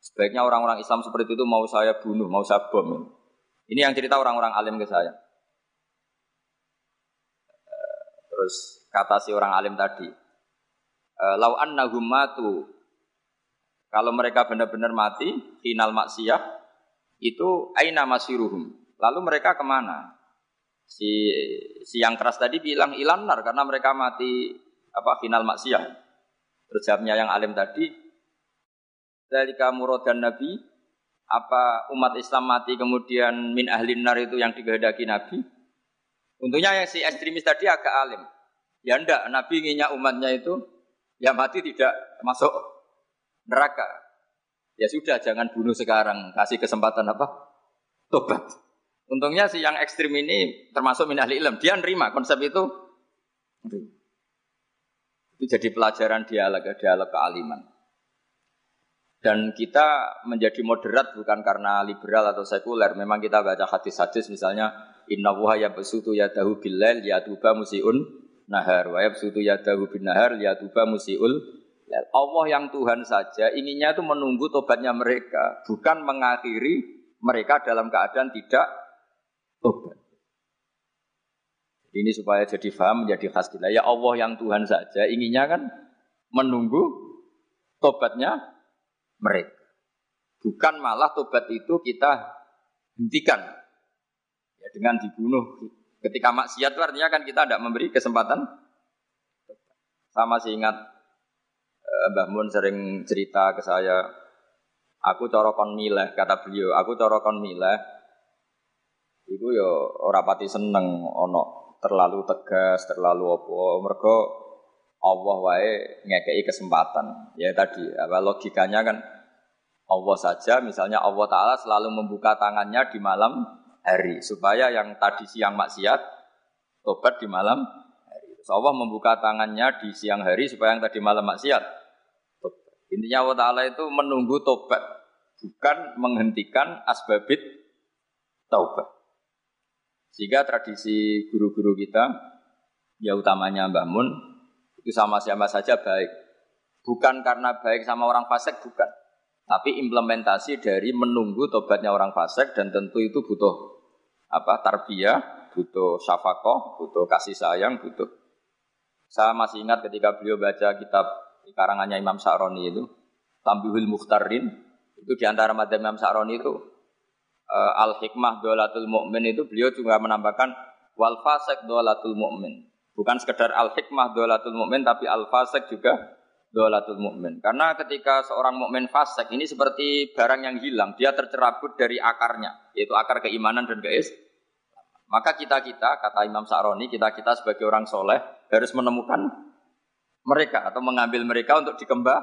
Sebaiknya orang-orang Islam seperti itu mau saya bunuh, mau saya bom. Ini yang cerita orang-orang alim ke saya. Terus kata si orang alim tadi, lau annahum matu kalau mereka benar-benar mati, final maksiyah, itu aina masiruhum. Lalu mereka ke mana? Si, si yang keras tadi bilang ilanar karena mereka mati apa final maksiyah. Terjawabnya yang alim tadi, dari kamu dan Nabi, apa umat Islam mati kemudian min ahlin nar itu yang digadaki Nabi? Untungnya yang si ekstremis tadi agak alim. Ya ndak, Nabi inginnya umatnya itu ya mati tidak masuk neraka. Ya sudah, jangan bunuh sekarang. Kasih kesempatan apa? Tobat. Untungnya si yang ekstrim ini termasuk min ahli ilm. Dia nerima konsep itu. Itu jadi pelajaran dialog, dialog kealiman. Dan kita menjadi moderat bukan karena liberal atau sekuler. Memang kita baca hadis-hadis misalnya Inna wuha ya besutu ya dahu bilal ya tuba musiun nahar wa ya besutu ya dahu bin nahar ya tuba musiul Allah yang Tuhan saja inginnya itu menunggu tobatnya mereka, bukan mengakhiri mereka dalam keadaan tidak tobat. Ini supaya jadi faham menjadi khas kita. Ya Allah yang Tuhan saja inginnya kan menunggu tobatnya mereka. Bukan malah tobat itu kita hentikan ya, dengan dibunuh. Ketika maksiat itu artinya kan kita tidak memberi kesempatan. Sama masih ingat Eh, Mbah Mun sering cerita ke saya, aku corokon mileh, kata beliau, aku corokon mileh, itu ya ora pati seneng ono terlalu tegas, terlalu apa, mereka Allah wae ngekei kesempatan. Ya tadi, apa logikanya kan Allah saja, misalnya Allah Ta'ala selalu membuka tangannya di malam hari. Supaya yang tadi siang maksiat, tobat di malam hari. Allah membuka tangannya di siang hari supaya yang tadi malam maksiat, Intinya Allah Ta'ala itu menunggu tobat, bukan menghentikan asbabit taubat. Sehingga tradisi guru-guru kita, ya utamanya Mbah Mun, itu sama-sama saja baik. Bukan karena baik sama orang fasik, bukan. Tapi implementasi dari menunggu tobatnya orang fasik dan tentu itu butuh apa tarbiyah, butuh syafakoh, butuh kasih sayang, butuh. Saya masih ingat ketika beliau baca kitab di karangannya Imam Sa'roni itu Tambihul Mukhtarin itu di antara madhab Imam Sa'roni itu uh, Al Hikmah Dolatul Mu'min itu beliau juga menambahkan Wal Fasek Dolatul Mu'min bukan sekedar Al Hikmah Dolatul Mu'min tapi Al Fasek juga Dolatul Mu'min karena ketika seorang mukmin fasek ini seperti barang yang hilang dia tercerabut dari akarnya yaitu akar keimanan dan keis maka kita-kita, kata Imam Sa'roni, kita-kita sebagai orang soleh harus menemukan mereka atau mengambil mereka untuk dikembang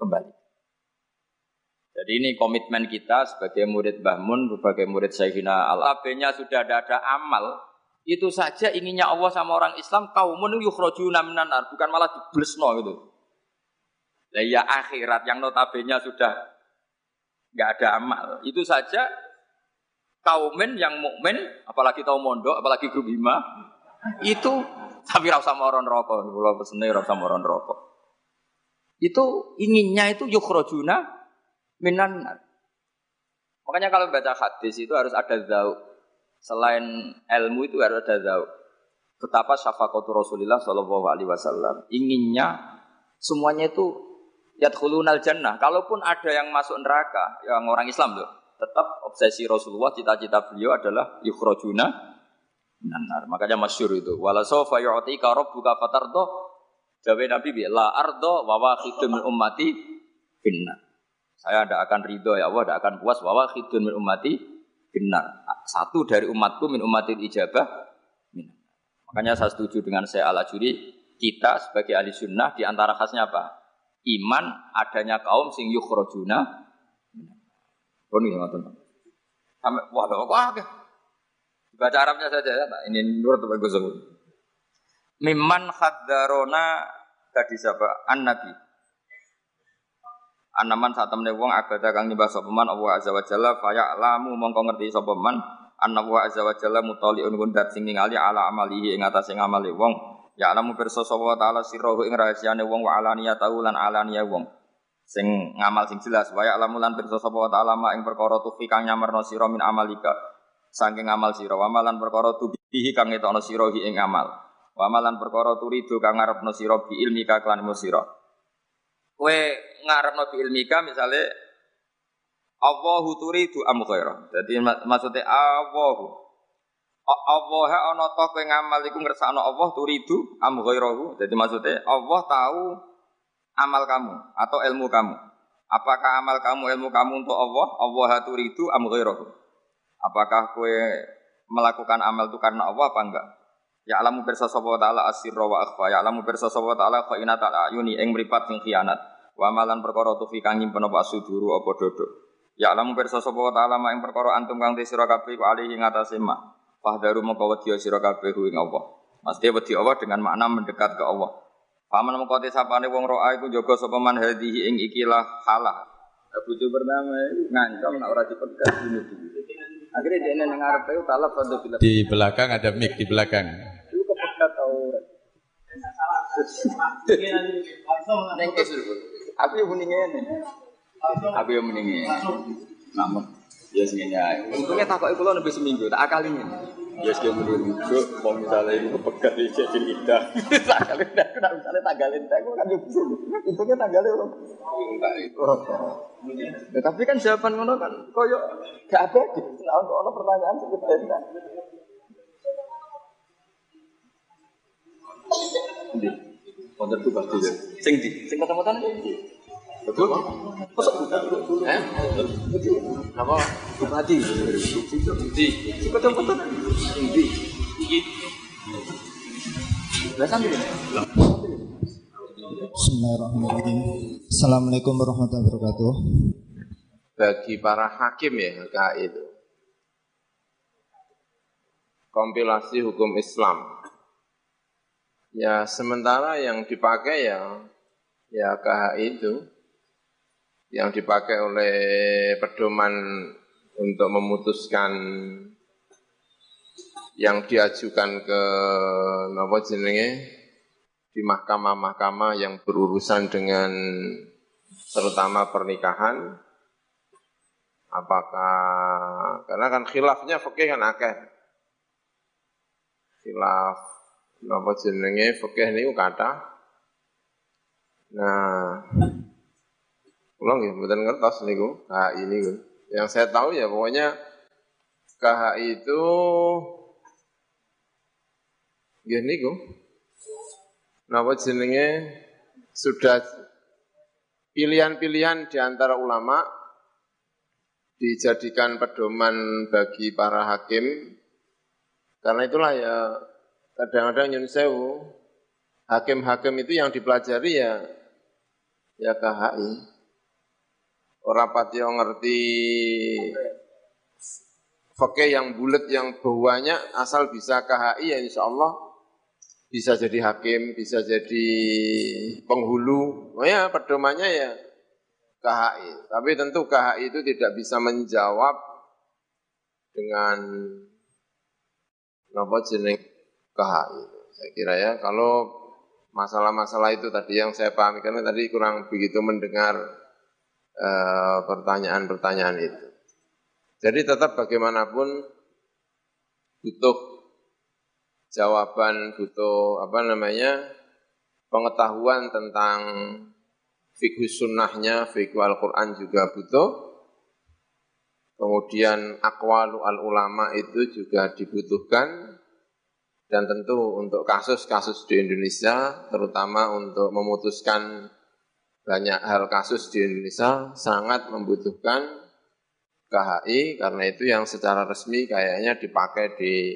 kembali. Jadi ini komitmen kita sebagai murid Bahmun, sebagai murid Sayyidina Al-Abenya sudah ada, ada amal. Itu saja inginnya Allah sama orang Islam kaumun yukhrajuna minan bukan malah diblesno gitu. Lah ya akhirat yang notabene sudah nggak ada amal. Itu saja kaumen yang mukmin, apalagi tahu mondok, apalagi grup hima, itu tapi rasa moron rokok, kalau pesene rasa moron rokok. Itu inginnya itu yukhrojuna minan Makanya kalau baca hadis itu harus ada zau. Selain ilmu itu harus ada zau. Betapa syafaqatu Rasulullah Shallallahu alaihi wasallam. Inginnya semuanya itu yadkhulunal jannah. Kalaupun ada yang masuk neraka, yang orang Islam tuh, tetap obsesi Rasulullah, cita-cita beliau adalah yukhrojuna Nanar. Makanya masyur itu. Wala sofa yu'tika rabbuka fatardo. Jawa Nabi bi la ardo wa wakhidun min ummati finnar. Saya tidak akan ridho ya Allah, tidak akan puas wa wakhidun min ummati finnar. Satu dari umatku min ummatil ijabah min. Makanya saya setuju dengan saya ala juri kita sebagai ahli sunnah di antara khasnya apa? Iman adanya kaum sing yukhrojuna. Oh ini teman-teman. Sampai wah, wah, Baca Arabnya saja ya, nah, ini menurut bagus Miman hadarona tadi siapa? An Nabi. Anaman saat temne wong abada kang nyembah sapa man Allah azza wa jalla fa ya'lamu mongko ngerti sapa man anna wa azza wa jalla mutaliun gundat sing ningali ala amalihi ing atase ngamale wong ya'lamu pirsa sapa taala sirruhu ing rahasiane wong wa alaniyatahu lan alaniya wong. Sing ngamal sing jelas wa ya'lamu lan pirsa sapa taala ma ing perkara tufi kang nyamarno sira min amalika. Saking ngamal sira wa malan perkara tubihi kang etokno sira ing amal. Wa malan perkara turidu kang ngarepno sira bi ilmi ka klan sira. Kowe ngarepno bi ilmika misale Allahu turidu am ghaira. Dadi maksudnya Allahu Allah ana ta kowe ngamal iku ngersakno Allah turidu am ghairahu. Jadi maksudnya Allah tahu amal kamu atau ilmu kamu. Apakah amal kamu ilmu kamu untuk Allah? Allah turidu am ghairahu. Apakah kowe melakukan amal itu karena Allah apa enggak? Ya alamu pirsa sapa taala asirra wa akhfa. Ya alamu pirsa sapa taala khainat al ayuni ing mripat sing khianat. Wa malan perkara tufi kang nyimpen apa suduru apa dodo. Ya alamu pirsa sapa taala ing perkara antum kang sira kabeh ku alihi ngatasé ma. Fahdaru mongko wedi sira kabeh ing Allah. Mesti wedi Allah dengan makna mendekat ke Allah. Paman mongko te sapane wong roa iku jaga sapa man hadhihi ing ikilah halah. Bojo pertama ngancam nek ora dipegat bunuh. Akhirnya dia nang ngarepe talab Di belakang ada mic di belakang. Neng kesul pun. Aku yang mending ini. Aku yang mending ini. Namun, ya sini ya. Untungnya takut itu lebih seminggu. Tak akalin ini. Ya sih mending itu. Mau misalnya ini kepegat di jadi indah. Tanggalin dah. Kenapa misalnya tanggalin dah. Aku kan bisa. Untungnya tanggalin orang. Ya, tapi kan jawaban mana kan koyo gak ada gitu. Nah, ono pertanyaan seperti itu. Ndi? Wonten tugas dhewe. Sing ndi? Sing kota-kota Betul? Masa Eh? Apa? Bupati. Di. Sing ndi? Iki. Lah sampe. Bismillahirrahmanirrahim. Assalamualaikum warahmatullahi wabarakatuh. Bagi para hakim ya KAI itu. Kompilasi hukum Islam Ya sementara yang dipakai ya ya KHI itu yang dipakai oleh pedoman untuk memutuskan yang diajukan ke nopo jenenge? Di mahkamah-mahkamah yang berurusan dengan terutama pernikahan. Apakah karena kan khilafnya fikih kan akeh. Khilaf Napa jenenge? Fikih niku kata. Nah, kula nggih mboten ngertos niku KHI niku. Yang saya tahu ya pokoknya KHI itu nggih niku. Napa jenenge sudah pilihan-pilihan di antara ulama dijadikan pedoman bagi para hakim karena itulah ya kadang-kadang nyun sewu, hakim-hakim itu yang dipelajari ya ya KHI. Orang pati ngerti fakih yang bulat yang bawahnya asal bisa KHI ya insya Allah bisa jadi hakim, bisa jadi penghulu. Oh ya pedomannya ya KHI. Tapi tentu KHI itu tidak bisa menjawab dengan nopo jeneng KHI. Saya kira ya, kalau masalah-masalah itu tadi yang saya pahami, karena tadi kurang begitu mendengar pertanyaan-pertanyaan uh, itu. Jadi tetap bagaimanapun butuh jawaban, butuh apa namanya pengetahuan tentang fikih sunnahnya, fikih Al-Quran juga butuh. Kemudian akwalu al-ulama itu juga dibutuhkan dan tentu untuk kasus-kasus di Indonesia, terutama untuk memutuskan banyak hal kasus di Indonesia, sangat membutuhkan KHI, karena itu yang secara resmi kayaknya dipakai di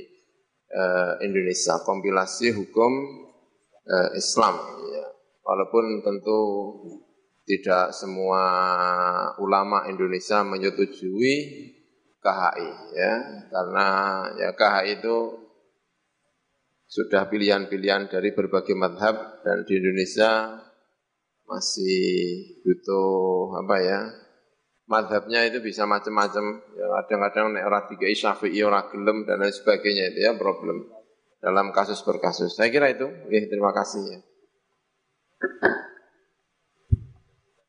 uh, Indonesia, kompilasi hukum uh, Islam. Ya. Walaupun tentu tidak semua ulama Indonesia menyetujui KHI, ya, karena ya KHI itu sudah pilihan-pilihan dari berbagai madhab dan di Indonesia masih butuh apa ya? Madhabnya itu bisa macam-macam. Ya, kadang-kadang nek ora tiga syafi'i ora gelem dan lain sebagainya itu ya problem dalam kasus per kasus. Saya kira itu. Oke, terima kasih ya.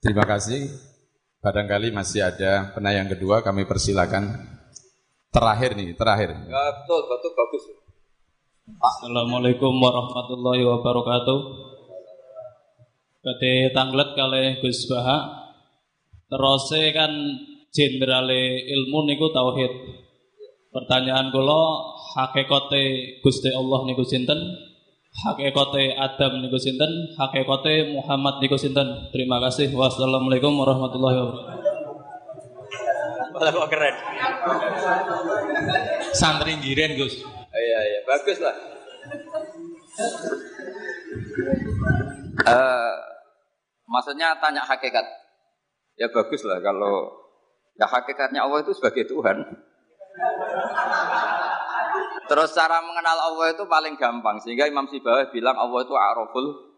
Terima kasih. Barangkali masih ada penayang kedua, kami persilakan. Terakhir nih, terakhir. Ya betul, betul bagus. Assalamualaikum warahmatullahi wabarakatuh. Kate tanglet kali Gus Baha. Terus kan jenderale ilmu niku tauhid. Pertanyaan kula hakikate Gusti Allah niku sinten? Hakikate Adam niku sinten? Hakikate Muhammad niku sinten? Terima kasih. Wassalamualaikum warahmatullahi wabarakatuh. Malah kok keren. Santri ngiren Gus. Iya iya, bagus lah. Eh, maksudnya tanya hakikat. Ya bagus lah kalau ya hakikatnya Allah itu sebagai Tuhan. Terus cara mengenal Allah itu paling gampang sehingga Imam Sibawah bilang Allah itu araful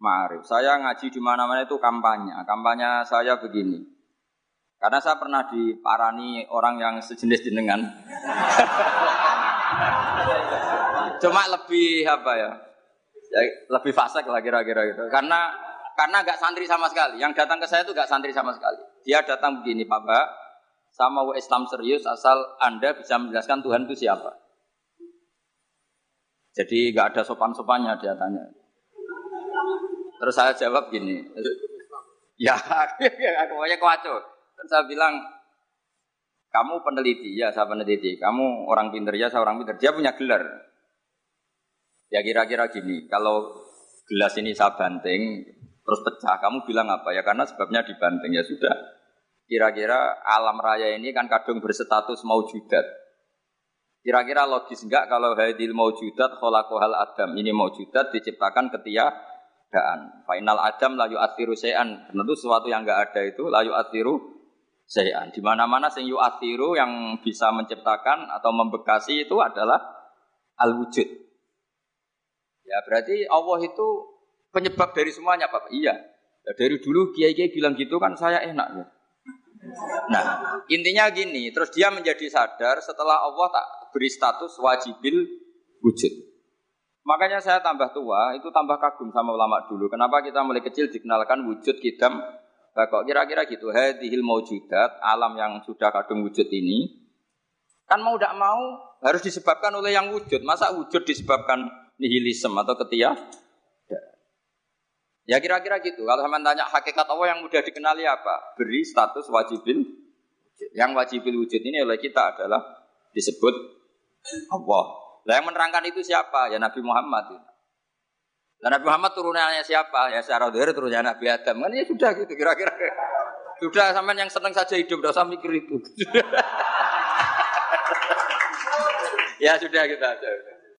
ma'arif. Saya ngaji di mana-mana itu kampanye. Kampanye saya begini. Karena saya pernah diparani orang yang sejenis jenengan. Cuma lebih apa ya? ya lebih fasik lah kira-kira gitu. Karena karena nggak santri sama sekali. Yang datang ke saya itu nggak santri sama sekali. Dia datang begini, Pak Mbak, sama mau Islam serius asal Anda bisa menjelaskan Tuhan itu siapa. Jadi nggak ada sopan-sopannya dia tanya. Terus saya jawab gini, ya, pokoknya kacau. Terus saya bilang, kamu peneliti, ya saya peneliti. Kamu orang pinter, ya saya orang pinter. Dia punya gelar. Ya kira-kira gini, kalau gelas ini saya banting, terus pecah, kamu bilang apa? Ya karena sebabnya dibanting, ya sudah. Kira-kira alam raya ini kan kadung berstatus maujudat. Kira-kira logis enggak kalau hadil maujudat kholakohal adam. Ini maujudat diciptakan ketiadaan. Final adam layu atiru se'an. Tentu sesuatu yang enggak ada itu layu atiru se'an. Di mana-mana sing atiru yang bisa menciptakan atau membekasi itu adalah al-wujud. Ya berarti Allah itu penyebab dari semuanya Pak. Iya. Ya, dari dulu kiai-kiai bilang gitu kan saya enak ya. Nah, intinya gini, terus dia menjadi sadar setelah Allah tak beri status wajibil wujud. Makanya saya tambah tua, itu tambah kagum sama ulama dulu. Kenapa kita mulai kecil dikenalkan wujud kidam kok kira-kira gitu. Hadihil maujudat, alam yang sudah kadung wujud ini. Kan mau tidak mau harus disebabkan oleh yang wujud. Masa wujud disebabkan nihilisme atau ketia? Ya kira-kira gitu. Kalau sama tanya hakikat Allah yang mudah dikenali apa? Beri status wajibil wujud. Yang wajibil wujud ini oleh kita adalah disebut Allah. Lah yang menerangkan itu siapa? Ya Nabi Muhammad. Dan Nabi Muhammad turunannya siapa? Ya secara dhahir turunnya Nabi Adam. Kan ya sudah gitu kira-kira. Sudah sama yang senang saja hidup, tidak usah mikir itu. ya sudah kita gitu aja.